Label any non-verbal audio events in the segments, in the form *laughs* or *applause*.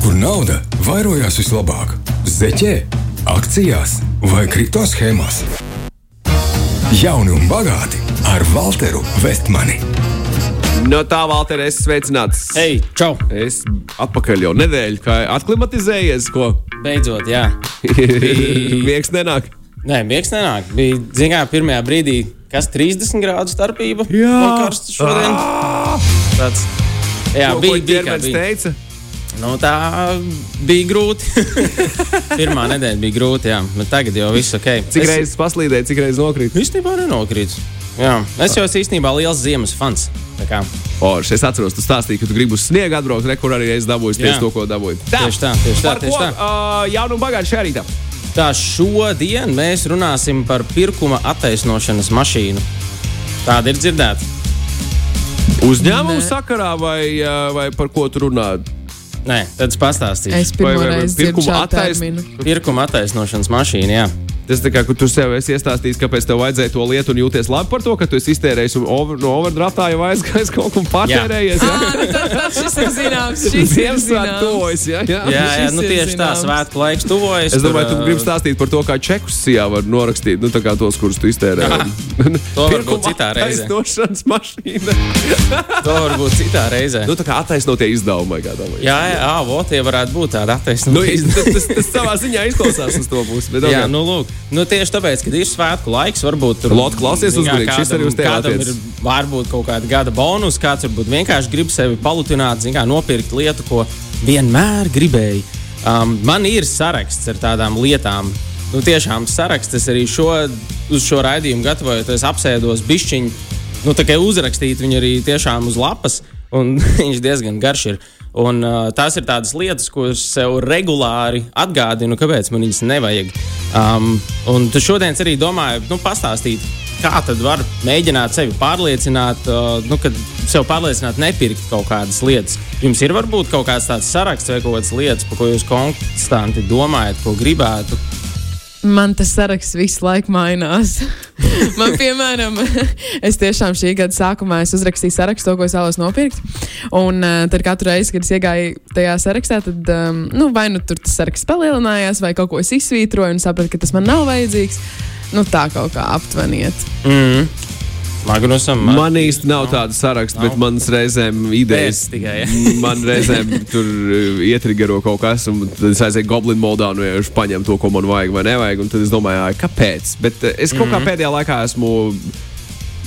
Kur nauda vairojās vislabāk? Zeķē, akcijās vai kripto schēmās? Jauni un bagāti ar Walteru Vestmani. No tā, Valter, es sveicināts. Hei, čau! Es atpakaļ jau nedēļu, kā aklimatizējies, ko Beidzot, jā. *laughs* miegs nenāk. Nē, miegs nenāk. Bija, zinām, pirmajā brīdī, kas 30 grādu starpība. Jā. Un karsts šodien. Tāds, jā, bija, bija. teica. Nu, tā bija grūti. *laughs* Pirmā nedēļa bija grūti, jā. Bet tagad jau viss ok. Cik Es reizes paslīdēja, cik reizes nokrīt? Īstenībā nenokrītu. Jā, es jau esmu īstenībā liels ziemas fans. Tā Forši, es atceros, tu stāstīji, ka tu gribi uz sniegu atbraukt, re, kur arī es dabūju tieši to, ko dabūju. Tieši tā, tieši tā, Par tieši ko, tā. Uh, jaunu un bagātu šajā rītā. tā šodien mēs runāsim par pirkuma attaisnošanas mašīnu. Tāda ir dzirdēta. Uzņēmumu sakarā vai, vai par ko tu runā? Nē, tad pastāstīšu. Es pirmo reizi attaisn- terminu. Pirkuma attaisnošanas mašīna, jā. Tas tā kā tu sev esi iestāstījis, kāpēc tev vajadzēja to lietu un jūties labi par to, ka tu esi iztērējis un over, no overdraftā jau aizgājis kaut ko patērējies. Jā, Ah, nu tad, tad šis ir zināms. Šis ir zināms. tuvojas. Jā, jā. Jā, jā nu tieši tā, svētku laiks tuvojas. Es domāju, tu gribi stāstīt par to, kā čekus sijā var norakstīt, nu, tā kā tos, kurus tu iztērē. To varbūt citā reizē. Aizdošanas mašīna. To varbūt citā reizē. nu, tā kā attaisnotie izdevumi. kā domāju. Jā, jā, jā vo, tie varētu būt tādi Nu, attaisnojumi. tas, tas, tas savā ziņā izklausās uz to pusi. bet Jā, nu, lūk, nu, tieši tāpēc, ka ir svētku laiks, varbūt tur zin kā, uzmanīgi, šis arī uz tevi kādam ir varbūt kaut kāda gada bonus, kāds varbūt vienkārši grib sevi palutināt, zin kā, nopirkt lietu, ko vienmēr gribēji. Um, man ir saraksts ar tādām lietām. Nu, tiešām saraksts arī šo, uz šo raidījumu gatavojoties, apsēdos bišķiņu, nu, tā kā uzrakstīt viņu arī tiešām uz lapas, un *laughs* viņš diezgan garš ir. Un, uh, tās ir tādas lietas, es sev regulāri atgādinu, kāpēc man viņas nevajag. Um, un šodien es arī domāju, nu, pastāstīt, kā tad var mēģināt sevi pārliecināt, uh, nu, kad sev pārliecināt, nepirkt kaut kādas lietas. Jums ir varbūt kaut kāds tāds saraksts vai kaut kādas lietas, par ko jūs konstanti domājat, ko gribētu. Man tas saraksts visu laiku mainās. *laughs* Man, piemēram, es tiešām šī gada sākumā es uzrakstīju sarakstu, ko es vēlos nopirkt. Un uh, tad katru reizi, kad es iegāju tajā sarakstā, tad um, nu, vai nu tur tas saraksts palielinājās, vai kaut ko es izsvītroju un sapratu, ka tas man nav vajadzīgs. Nu, tā kaut kā aptuveniet. Mm. Magnusam, Man īsti nav tāda saraksta, bet manas reizēm idejas. Pēc tikai, ja. *laughs* man reizēm tur uh, ietrigero kaut kas, un tad es aizēju Goblin modā, un vienkārši paņemu to, ko man vajag vai nevajag. Un tad es domāju, "Ai, kāpēc? Bet uh, es kaut kā pēdējā laikā esmu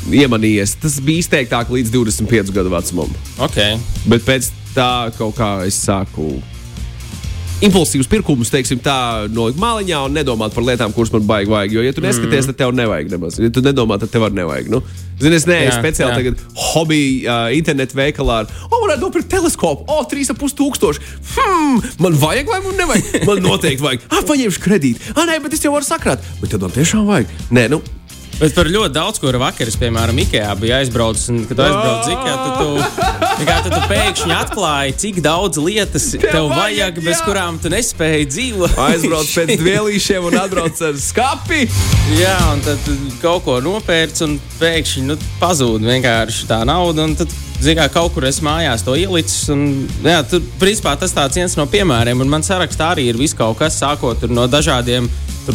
iemanījies. Tas bija izteiktāk līdz 25 gadu vecumam. Okay. Bet pēc tā kaut kā es sāku. Impulsīvs pirkums, teiksim, tā nolikt māliņā un nedomāt par lietām, kuras man baigi vajag. Jo, ja tu neskaties, tad tev nevajag nemaz. Ja tu nedomā, tad tev arī nevajag. Nu, Zini, es neesmu speciāli jā. tagad hobiju uh, internetu veikalā. ar, O, varētu nopirkt teleskopu. O, 3,5 tūkstoši. Hmm, man vajag vai man nevajag? Man noteikti vajag. Ah, paņemšu kredītu. Ah, nē, bet es jau varu sakrāt. Bet tad man tiešām vajag. Nē, nu, Bet par ļoti daudz ko ar vakaru, piemēram, Ikea bija aizbraucis. Un, kad tu aizbrauc uz Ikea, tad tu, kā, tad tu pēkšņi atklāji, cik daudz lietas tev, tev vajag, vajag, bez jā. kurām tu nespēji dzīvot. aizbrauc pēc *laughs* dvielīšiem un atbrauc ar skapi. Jā, un tad kaut ko nopērci, un pēkšņi nu, pazūd vienkārši tā nauda. un Tad, zini, kā kaut kur es mājās to ielicis. Un, jā, tur, principā, tas tāds viens no piemēriem. Un man sarakstā arī ir viss kaut kas, sākot tur no dažādiem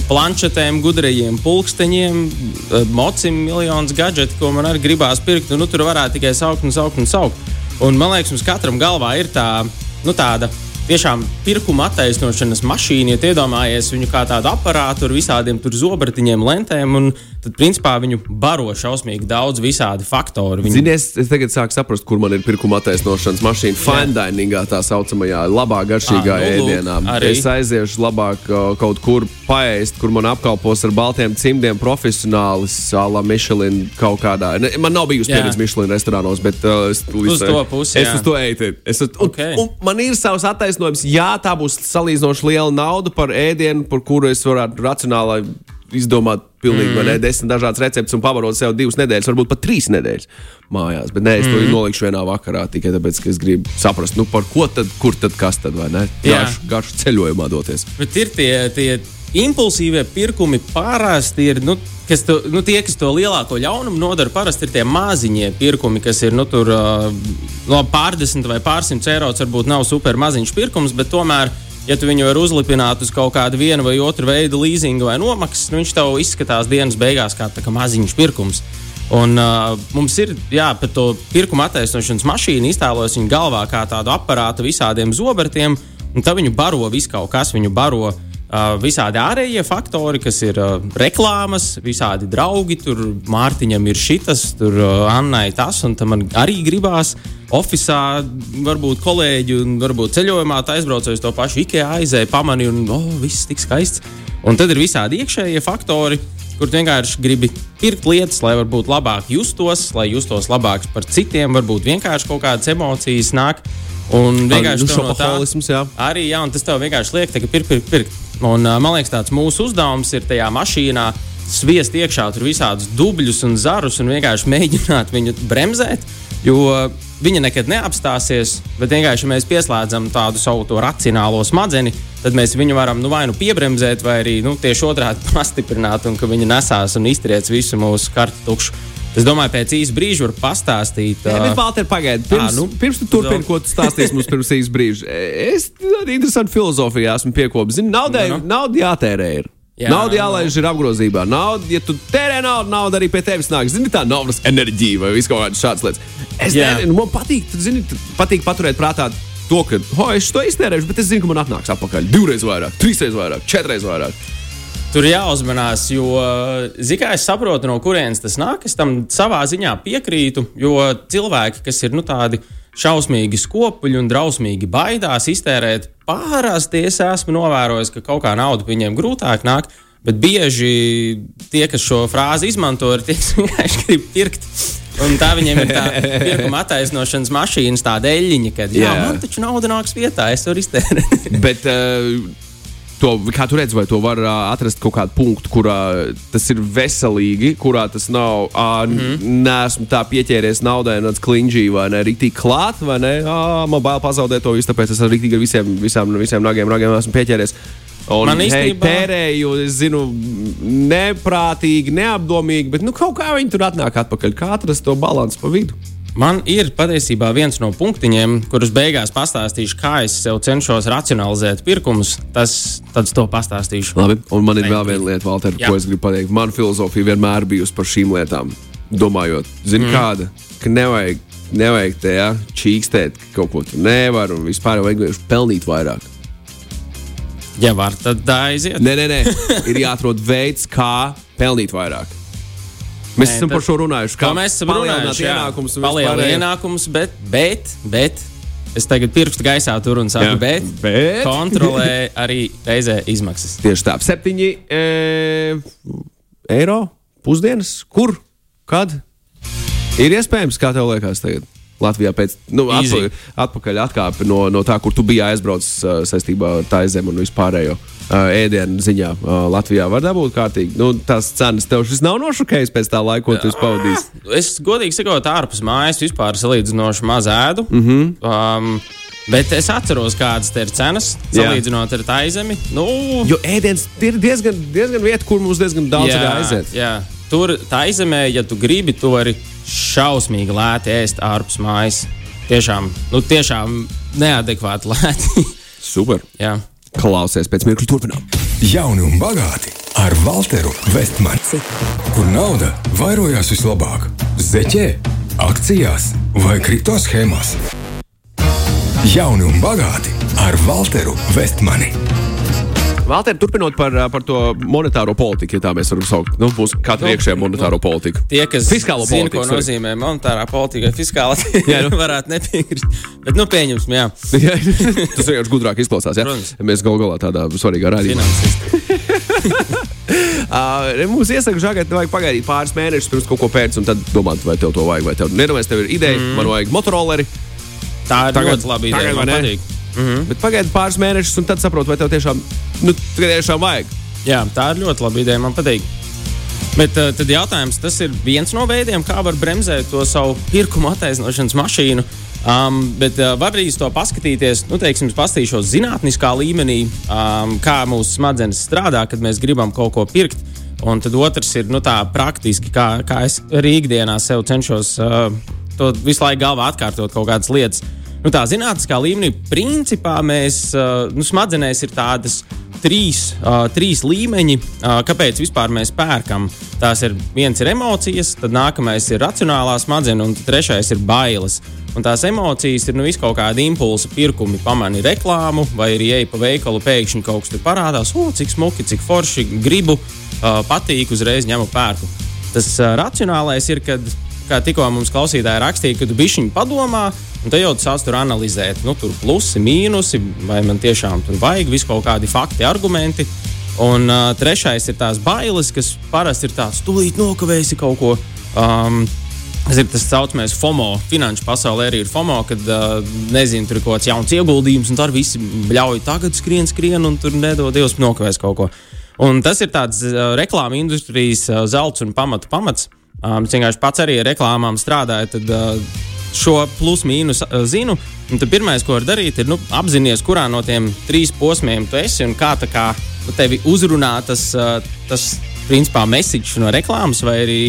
planšetēm, gudrajiem pulksteņiem, eh, mocim, miljonus gadgetu, ko man arī gribās pirkt. Un, nu, tur varētu tikai saukt un saukt un saukt. Un man liekas, mums katram galvā ir tā, nu, tāda. Tiešām pirkuma attaisnošanas mašīna, ja iedomājies viņu kā tādu aparātu ar visādiem zobratiņiem, lentēm, un tad, principā, viņu baro šausmīgi daudz visādi faktori. Viņu... Zini, es, tagad sāku saprast, kur man ir pirkuma attaisnošanas mašīna. Fine diningā, tā saucamajā, labā garšīgā Ah, nu, ēdienā. arī. Es aiziešu labāk kaut kur paēst, kur man apkalpos ar baltiem cimdiem profesionāli, sāla Michelin kaut kādā. Man nav bijusi pieredze Michelin restorānos, bet uh, es, Uz to pusi, es jā. uz to eju. Es, uz, un, Ok. un man ir savs attaisnojums. Jā, tā būs salīdzinoši liela nauda par ēdienu, par kuru es varētu racionāli izdomāt pilnīgi mm. ne, desmit dažādas receptes un pavarot sev divas nedēļas, varbūt pat trīs nedēļas mājās. Bet nē, es to mm. nolikšu vienā vakarā tikai tāpēc, ka es gribu saprast, nu, par ko tad, kur tad, kas tad, vai ne? Garš, garš ceļojumā doties. Bet ir tie, tie impulsīvie pirkumi parasti ir. Nu, Kas to, nu, tie, kas to lielāko ļaunumu nodara, parasti ir tie maziņie pirkumi, kas ir nu, tur, uh, no pārdesmit vai pārsimt eiro. Varbūt nav super maziņš pirkums, bet tomēr, ja tu viņu vari uzlipināt uz kaut kādu vienu vai otru veidu leasingu vai nomaksas, nu, viņš tev izskatās dienas beigās kā, kā maziņš pirkums. Un, uh, mums ir jā, par to pirkuma attaisnošanas mašīnu iztēlojas viņa galvā kā tādu aparātu visādiem zobertiem, un tad viņu baro viss kaut kas, viņu baro visādi ārējie faktori, kas ir uh, reklāmas, visādi draugi. Tur Mārtiņam ir šis, tur uh, Annai tas, un tam arī gribās. Oficiālā varbūt kolēģi, un varbūt ceļojumā aizbraucot uz to pašu IKEA aizēju, pamanīju, un oh, viss tik skaists. Un tad ir visādi iekšējie faktori, kur vienkārši gribi pirkt lietas, lai varbūt labāk justos, lai justos labāk par citiem, varbūt vienkārši kaut kādas emocijas nāk. Un vienkārši nu, no tā, jā. arī jā, tas tev vienkārši liek, ka pirkt, pirkt, pirkt. Un, man liekas, tāds mūsu uzdevums ir tajā mašīnā sviest iekšā tur visādus dubļus un zarus un vienkārši *laughs* mēģināt viņu bremzēt. Jo viņa nekad neapstāsies, bet vienkārši, ja mēs pieslēdzam tādu savu racionālo smadzni, tad mēs viņu varam nu, vai nu piebremzēt, vai arī nu, tieši otrādi *laughs* pastiprināt, un ka viņa nesās un iztriec visu mūsu kartu tukšu. Es domāju, pēc īsa brīža var pastāstīt. Jā, bet, Valter, pagaidi. Pirms, à, nu, pirms tu turpini, ko tu stāstīsi mums pirms īsa brīža. Es tādu interesantu filozofiju esmu piekopis. Naudai, nu, nu. nauda jātērē. Ir. Jā, nauda jālaiž ir apgrozībā. Nauda, ja tu tērē naudu, nauda arī pie tevis nāk. Zini, tā naudas enerģija vai kaut kādas šādas lietas. Es nezinu, man patīk, zini, patīk paturēt prātā to, ka, oh, es to iztērēšu, bet es zinu, ka man atnāks atpakaļ divreiz vairāk, trīsreiz vairāk, četreiz vairāk. Tur jāuzmanās, jo, mērā, es saprotu, no kurienes tas nāk. Es tam savā ziņā piekrītu, jo cilvēki, kas ir nu, tādi šausmīgi skopuļi un drausmīgi baidās iztērēt, pārāsti es esmu novērojis, ka kaut kā nauda viņiem grūtāk nāk. Bet bieži tie, kas šo frāzi izmanto, ir tie, kas vienkārši grib pirkt. Un tā viņiem ir tā *laughs* pirkuma attaisnošanas mašīnas, tāda eļļiņa, ka jā, jā, man taču nauda nāks vietā, es varu iztērēt. Bet, uh, To, kā tu redzi, vai to var uh, atrast kaut kādu punktu, kurā tas ir veselīgi, kurā tas nav, uh, mm -hmm. nesmu tā pieķēries naudai, nāc kliņģī, vai ne, rītīgi klāt, vai ne, ah, man bail pazaudēt to visu, tāpēc es arī rītīgi ar visiem, visām, visiem nagiem, nagiem esmu pieķēries. Un, Man īstenībā hei, tērēju, es zinu, neprātīgi, neapdomīgi, bet nu, kaut kā viņi tur atnāk atpakaļ. Kā atrast to līdzsvaru pa vidu? Man ir patiesībā viens no punktiņiem, kurus beigās pastāstīšu, kā es sev cenšos racionalizēt pirkumus. Tas tad to pastāstīšu. Labi, un man ir vēl viena lieta, Valter, ko es gribu pateikt. Mana filozofija vienmēr bijusi par šīm lietām. Domājot, zini, mm. kāda, ka nevajag, nevajag te ja, čīkstēt, ka kaut ko tu nevari un vispār vajag vienkārši pelnīt vairāk. Ja var, tad aiziet. Nē, nē, nē. *laughs* ir jāatrod veids, kā pelnīt vairāk. Mēs Nē, esam par šo runājuši. Kā mēs esam runājuši? Ienākums palielināt ienākumus, bet, bet, bet es tagad pirkstu gaisā tur un saku, jā, bet, bet kontrolē arī reizē izmaksas. *laughs* Tieši tā, septiņi e, eiro pusdienas. Kur? Kad? Ir iespējams, kā tev liekas tagad? Latvijā pēc nu, atpakaļ, atpakaļ atkāpi no, no tā, kur tu biji aizbraucis uh, saistībā ar tā zemi un vispārējo uh, ēdienu ziņā. Uh, Latvijā var dabūt kārtīgi. Nu, tās cenas tev šis nav nošokējis pēc tā laika, ko tu pavadīsi. Es godīgi sakot, ārpus mājas vispār salīdzinoši maz ēdu. Mm -hmm. um, Bet es atceros, kādas ir cenas, salīdzinot ar tā zemi. Nu, jo ēdiens ir diezgan, diezgan vieta, kur mums diezgan daudz jā, aiziet. Jā. Tur tā zemē, ja tu gribi, to arī šausmīgi lēti ēst ārpus mājas. Tiešām, nu, tiešām neadekvāti *laughs* lēti. Super. Jā. Klausies, pēc mirkļa turpinām. Jauni un bagāti ar Walteru Vestmani. Kur nauda vairojās vislabāk? Zeķē, akcijās vai kripto schēmās? Jauni un bagāti ar Walteru Vestmani. Valter, turpinot par, par to monetāro politiku, ja tā mēs varam saukt, nu, būs katra nu, iekšējā monetāro nu, politika. Tie, kas fiskālo zina, politiku, ko sorry. nozīmē monetārā politika, fiskāla, *laughs* jā, nu. varētu nepiekrist. Bet, nu, pieņemsim, jā. jā *laughs* tas vienkārši gudrāk izklausās, jā. Protams. Mēs gal galā tādā svarīgā rādījumā. uh, *laughs* mums iesaka, žagāt, vajag pagaidīt pāris mēnešus, pirms kaut ko pēc, un tad domāt, vai tev to vajag, vai tev nedomājas, tev ir ideja, mm. man vajag motoroleri. Tā ir tagad, ļoti laba ideja, man patīk. Mm -hmm. Bet pagaidi pāris mēnešus, un tad saproti, vai tev tiešām, nu, tiešām vajag. Jā, tā ir ļoti laba ideja. Man patīk. Bet uh, tad jautājums, tas ir viens no veidiem, kā var bremzēt to savu pirkumu attaisnošanas mašīnu. Um, bet uh, var arī to paskatīties, nu, teiksim, paskatīšos zinātniskā līmenī, um, kā mūsu smadzenes strādā, kad mēs gribam kaut ko pirkt. Un tad otrs ir nu, tā praktiski, kā, kā es arī ikdienā sev cenšos uh, to visu laiku galvā atkārtot kaut kādas lietas. Nu, tā zinātniskā līmenī, principā, mēs nu, smadzenēs ir tādas trīs, uh, trīs līmeņi, uh, kāpēc vispār mēs pērkam. Tās ir viens ir emocijas, tad nākamais ir racionālā smadzenes, un trešais ir bailes. Un tās emocijas ir nu, kaut kāda impulsa, pirkumi, pamani reklāmu, vai arī ej pa veikalu, pēkšņi kaut kas tur parādās, o, cik smuki, cik forši, gribu, uh, patīk, uzreiz ņemu pērku. Tas uh, racionālais ir, kad, kā tikko mums klausītāji rakstīja, kad tu bišķiņi padomā, un tad jau tu sāc tur analizēt, nu, tur plusi, mīnusi, vai man tiešām tur vajag visu kaut kādi fakti, argumenti. Un uh, trešais ir tās bailes, kas parasti ir tāds, tūlīt nokavēsi kaut ko. Um, Tas ir tas saucamais FOMO. Finanšu pasaulē arī ir FOMO, kad uh, nezinu, tur ir kaut kāds jauns ieguldījums, un tur visi ļauj tagad skrien, skrien, un tur nedod Dievs nokavēs kaut ko. Un tas ir tāds uh, reklāmas industrijas uh, zelts un pamatu pamats. Um, es vienkārši pats arī ar reklāmām strādāju, tad uh, šo plus-mínus uh, zinu. Pirmais, ko var darīt, ir nu, apzināties, kurā no tiem trīs posmiem tu esi un kā, kā nu, tevi uzrunā tas, uh, tas principā, message no reklāmas vai arī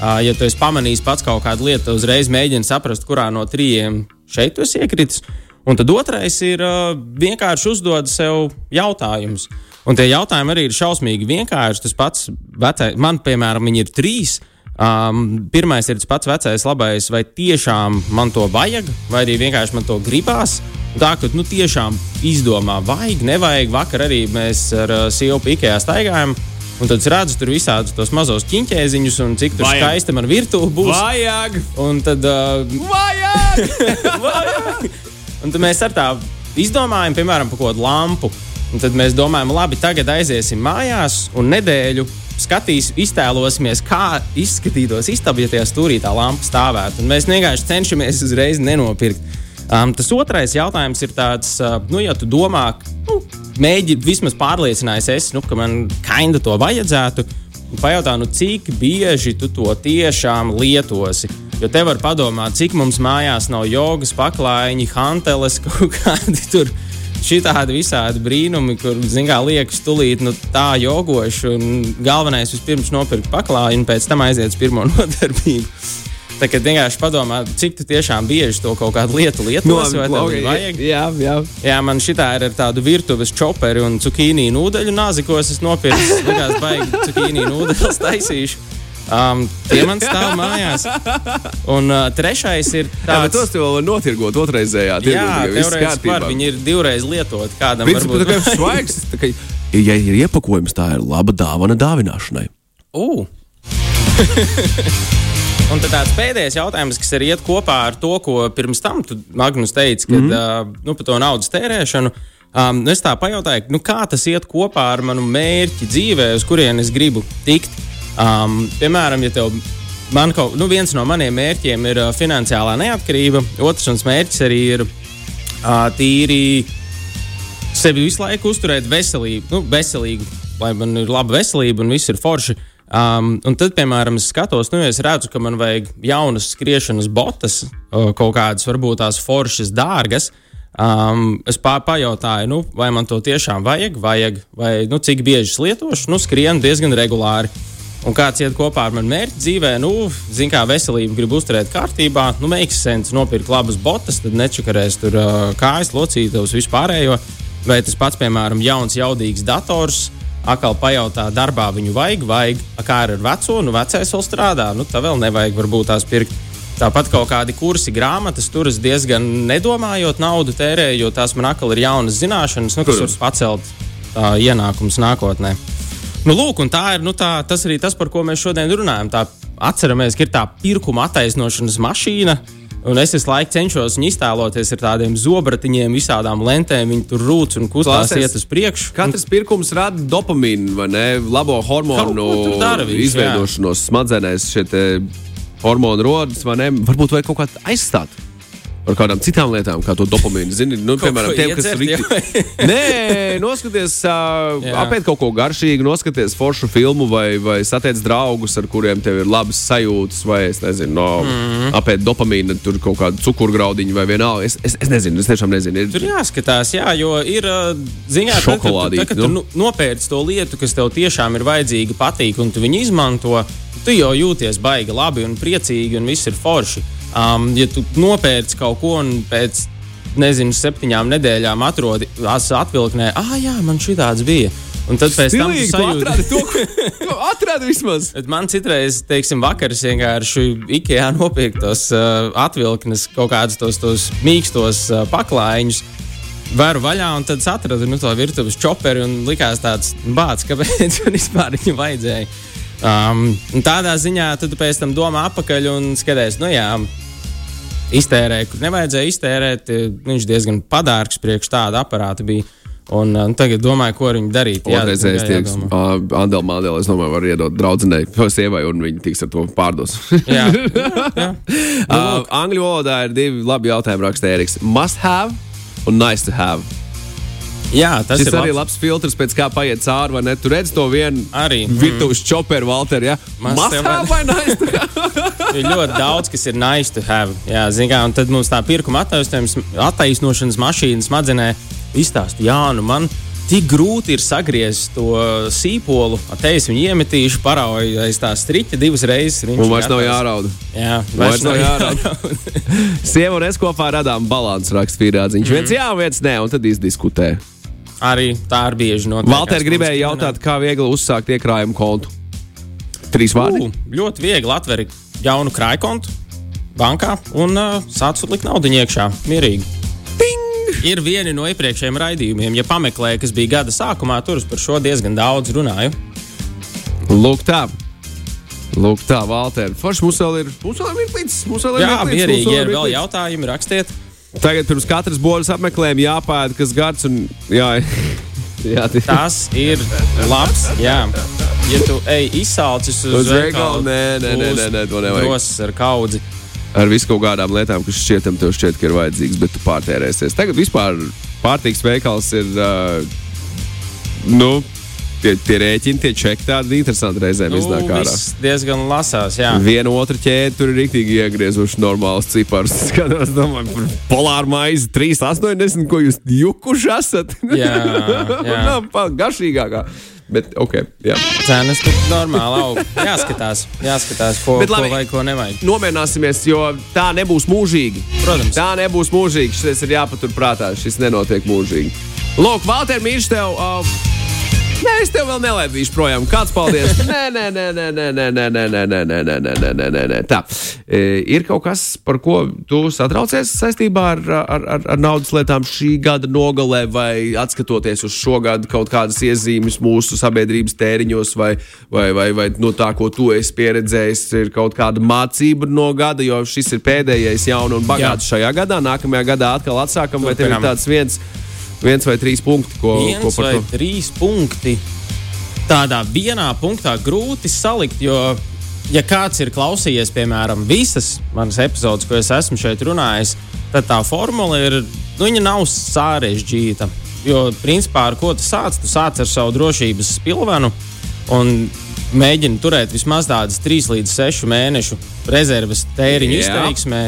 Uh, ja tu esi pamanījis pats kaut kādu lietu, uzreiz mēģini saprast, kurā no trījiem šeit tu esi iekritis. Un tad otrais ir uh, vienkārši uzdot sev jautājumus. Un tie jautājumi arī ir šausmīgi vienkārši. Tas pats, vecais, man, piemēram, ir trīs. Um, pirmais ir tas pats vecais, labais, vai tiešām man to vajag, vai arī vienkārši man to gribās. Tā kā nu, tiešām izdomā, vajag, nevajag. Vakar arī mēs ar uh, sievu pikējā staigājām. Un tad redzu tur visādus tos mazos ķīņķēziņus, un cik Vajag. skaista man virtuve būs. Vajag! Un tad, uh, Vajag! *laughs* vajag! un tad mēs ar tā izdomājam, piemēram, par kaut kādu lampu. Un tad mēs domājam, labi, tagad aiziesim mājās un nedēļu skatīs, iztēlosimies, kā izskatītos istabā, ja tajā stūrī tā lampa stāvētu. Un mēs vienkārši cenšamies uzreiz nenopirkt. Um, tas otrais jautājums ir tāds, uh, nu, ja tu domā, nu, mēģini vismaz pārliecinājies, es, nu, ka man kainda to vajadzētu. Pajautā, nu, cik bieži tu to tiešām lietosi. Jo te var padomāt, cik mums mājās nav jogas, paklājiņi, hanteles, *laughs* kaut kādi tur. Šitādi visādi brīnumi, kur, mērā, liekas, tulīt nu, tā jogoši. Galvenais vispirms nopirkt paklājiņu, pēc tam aiziet uz pirmo *laughs* nodarbību. Tā kā vienkārši padomā, cik tu tiešām bieži to kaut kādu lietu lietos, vai tev okay, vajag. Jā, jā. Jā, man šī ir ar tādu virtuves čoperi un cukīnī nūdeļu nāzi, ko es nopirku. Likās, baigi cukīnī nūdeļus taisīšu. Um, tie man stāv mājās. Un uh, trešais ir Jā, bet tāds, tos tev var notirgot otrreizējā. jā, teorētiski var, viņi ir divreiz lietoti. Kādam Principā tā kā varbūt. *laughs* svaigs. tā kā, Ja ir iepakojums, tā ir laba dāvana dāvināšanai. Uh. Un tad tāds pēdējais jautājums, kas arī iet kopā ar to, ko pirms tam Magnus teica, kad, mm -hmm. uh, nu, par to naudas tērēšanu. Um, es tā pajautāju, nu, kā tas iet kopā ar manu mērķi dzīvē, uz kurien es gribu tikt. Um, piemēram, ja tev man kaut nu, viens no maniem mērķiem ir uh, finansiālā neatkarība, otrs mans mērķis arī ir uh, tīri sevi visu laiku uzturēt veselību, nu, veselīgu, lai man ir laba veselība un viss ir forši. Um, un tad, piemēram, es skatos, nu, ja es redzu, ka man vajag jaunas skriešanas botas, uh, kaut kādas varbūt tās foršas, dārgas. Um, es pā, pajautāju, nu, vai man to tiešām vajag, vajag vai nu, cik bieži es lietošu. Nu, skrienu diezgan regulāri. Un kāds iet kopā ar mani mērķi dzīvē, nu, zina, kā veselību grib uzturēt kārtībā, nu, makes sense, nopirkt labas botas, tad nečakarēs tur uh, kājas, locītavas, vispārējo. Vai tas pats, piemēram, jauns, jaudīgs dators, atkal pajautā, darbā viņu vajag, vajag, kā ar veco, nu, vecais vēl strādā, nu, tā vēl nevajag varbūt tās pirkt. Tāpat kaut kādi kursi, grāmatas, tur es diezgan nedomājot naudu tērēju, jo tās man atkal ir jaunas zināšanas, nu, kas var pacelt uh, ienākumus nākotnē. Nu, lūk, tā ir nu, tā, tas arī tas, par ko mēs šodien runājam. Tā atceramies, ka ir tā pirkuma attaisnošanas mašīna. Un es visu laiku cenšos viņu iztēloties ar tādiem zobratiņiem, visādām lentēm. Viņi tur rūc un kustās, Klausies, iet uz priekšu. Katrs pirkums rada dopamīnu, vai ne? Labo hormonu viņš, izveidošanos smadzenēs. Šie te hormonu rodas, vai ne? Varbūt vajag kaut kā aizstāt. Par kādām citām lietām, kā to dopamīnu. Zini, nu, Kaut piemēram, tiem, kas ir rīti. Nē, noskaties, uh, apēd kaut ko garšīgu, noskaties foršu filmu vai, vai satiec draugus, ar kuriem tev ir labas sajūtas, vai es nezinu, no, mm. -hmm. apēd dopamīnu, tur kaut kādu cukurgraudiņu vai vienalga. Es, es, es nezinu, es tiešām nezinu. Tur Ir, jāskatās, jā, jo ir ziņā, ka, Šokolādīti, ka, ka tu nu. nu, nopērci to lietu, kas tev tiešām ir vajadzīga, patīk, un tu viņu izmanto. Tu jau jūties baigi labi un priecīgi, un viss ir forši. Um, ja tu nopērci kaut ko un pēc, nezinu, septiņām nedēļām atrodi atvilknē, ah, jā, man šī tāds bija. Un tad pēc tam Stilīgi, tu sajūti- atradi to, ko atradi vismaz. *laughs* Man citreiz, teiksim, vakars vienkārši Ikea nopirktos uh, atvilknes, kaut kādus tos, tos mīkstos uh, paklājiņus. Varu vaļā, un tad atradu nu, to virtuves čoperi un likās tāds bācis, kāpēc man vispār viņu vajadzēja. Um, tādā ziņā tu pēc tam domā apakaļ un skaties, nu jā, iztērēja, kur nevajadzēja iztērēt. eh, Viņš diezgan padārgs priekš tāda aparāta bija. Un uh, tagad domāju, ko ar viņu darīt. Jā, jā, tieks, Andela Mādela, es domāju, var iedot draudzenei, sievai, un viņi tiks ar to pārdos. *laughs* Jā, *laughs* jā, jā. uh, angļu valodā ir divi labi jautājumi, raksta Eriks. Must have un nice to have. Jā tas Tas ir arī labs. labs filtrs, pēc kā paiet cauri, vai ne? Tu redz to vienu Arī. virtuves choperu, Walter, ja? Have vai have? *laughs* Ir ļoti daudz, kas ir nice to have. Jā, kā, un tad mums tā pirkuma attaisnošanas mašīna smadzenē izstāsta, jā, nu man tik grūti ir sagriezt to sīpolu. Te es viņu iemetīšu, parauju aiz tā striķa divas reizes. viņš Un ir vairs nav jārauda. Jā, Vairs nav jārauda. Sieva un es kopā radām balansu, raksta Fīrādziņš. Mm. Viens jā, viens nē, un tad izdiskutē. Arī tā ir bieži notiek. Valter gribēja jautāt, kā viegli uzsākt iekrājumu kontu. Trīs vārdi. U, ļoti viegli atvērt jaunu krājkontu bankā un uh, sākt likt naudu iekšā. Mierīgi. Ir vieni no iepriekšējiem raidījumiem, ja pameklēja, kas bija gada sākumā, tur es par šo diezgan daudz runāju. Lūk, tā. Lūk, tā, Valter. Forši mums vēl ir. Mums vēl ir ir Jā, mierīgi. Ja ir vēl jautājumi, rakstiet. Tagad pirms katras boļas apmeklējuma jāpēta, kas gads un jā. *laughs* jā, tie- Tas ir labs. Jā. Ja tu ej izsaucis uz, Uz veikalu? Nē, nē, nē, nē, nē, to nevajag. Drosas ar kaudzi. ar visu kaut kādām lietām, kas šķietam tev šķiet, ka ir vajadzīgas, bet tu pārtērēsies. Tagad vispār pārtīks veikals ir. Uh, nu, Tie, tie rēķini, tie čeki tādi interesanti reizēm Nu, iznāk ārā. viss diezgan lasās. Jā. Viena otra ķēde tur ir rīktīgi iegriezuši normālus ciparus. Es *laughs* skatos, domāju, par polāru maizi 3,80, ko jūs jukuši esat. *laughs* Jā, jā. Pa- garšīgākā. Bet, ok, jā. Cenas tur normāli aug. Jāskatās, jāskatās ko, Bet ko labi. vajag, ko nevajag. Nomierināsimies, jo tā nebūs mūžīgi. Protams. Tā nebūs mūžīgi. Šis ir jāpaturprātā. Šis nenotiek mūžīgi. Lūk, Valter, mīļš tev. Uh, Nē, es tev vēl nelaidīšu projām. Kāds paldies? nē, nē, nē, nē, nē, nē, nē, nē, nē, nē, nē, nē, nē, nē, nē, nē, nē. Tā. E, ir kaut kas, par ko tu satraucies saistībā ar, ar, ar, ar naudas lietām šī gada nogalē, vai atskatoties uz šo gadu, kaut kādas iezīmes mūsu sabiedrības tēriņos, vai, vai, vai, vai no tā, ko tu esi pieredzējis, ir kaut kāda mācība no gada, jo šis ir pēdējais jauns un bagāts šajā gadā. Nākamajā gadā atkal atsākam, vai tev ir tāds viens, viens vai trīs punkti, ko, ko viens par vai to? trīs punkti. Tādā vienā punktā grūti salikt, jo, ja kāds ir klausījies, piemēram, visas manas epizodes, ko es esmu šeit runājis, tad tā formula ir, nu, viņa nav sarežģīta. Jo, principā, ar ko tu sāc? Tu sāc ar savu drošības spilvenu un mēģini turēt vismaz tādas 3 līdz 6 mēnešu rezerves tēriņu izteiksmē.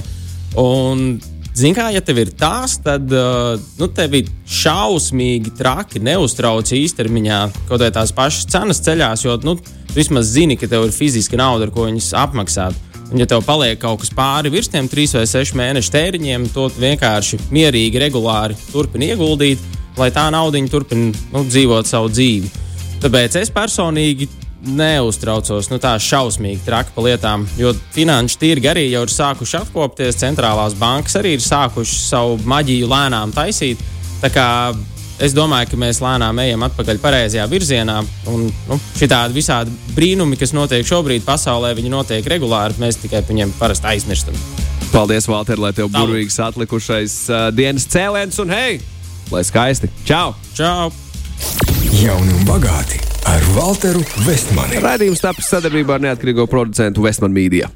Un, Zini, kā, ja tev ir tās, tad uh, nu, tev ir šausmīgi traki, neuztrauc īstermiņā kaut kā tās pašas cenas ceļās, jo nu, tu vismaz zini, ka tev ir fiziska nauda, ar ko viņas apmaksāt. Un, ja tev paliek kaut kas pāri virs tiem trīs vai sešu mēnešu tēriņiem, to vienkārši mierīgi, regulāri turpini ieguldīt, lai tā nauda turpina nu, dzīvot savu dzīvi. Tāpēc es personīgi neuztraucos nu, tā šausmīgi traki par lietām, jo finanšu tirgi arī jau ir sākuši atkopties, centrālās bankas arī ir sākušas savu maģiju lēnām taisīt. Tā kā es domāju, ka mēs lēnām ejam atpakaļ pareizajā virzienā. Un nu, šitādi visādi brīnumi, kas notiek šobrīd pasaulē, viņi notiek regulāri. Mēs tikai par viņiem parasti aizmirstam. Paldies, Valter, lai tev burvīgs atlikušais uh, dienas cēliens un hei, lai skaisti! Čau! Čau! Jauni un bagāti ar Walteru Vestmani. Raidījums tapis sadarbībā ar neatkarīgo producentu Westman Media.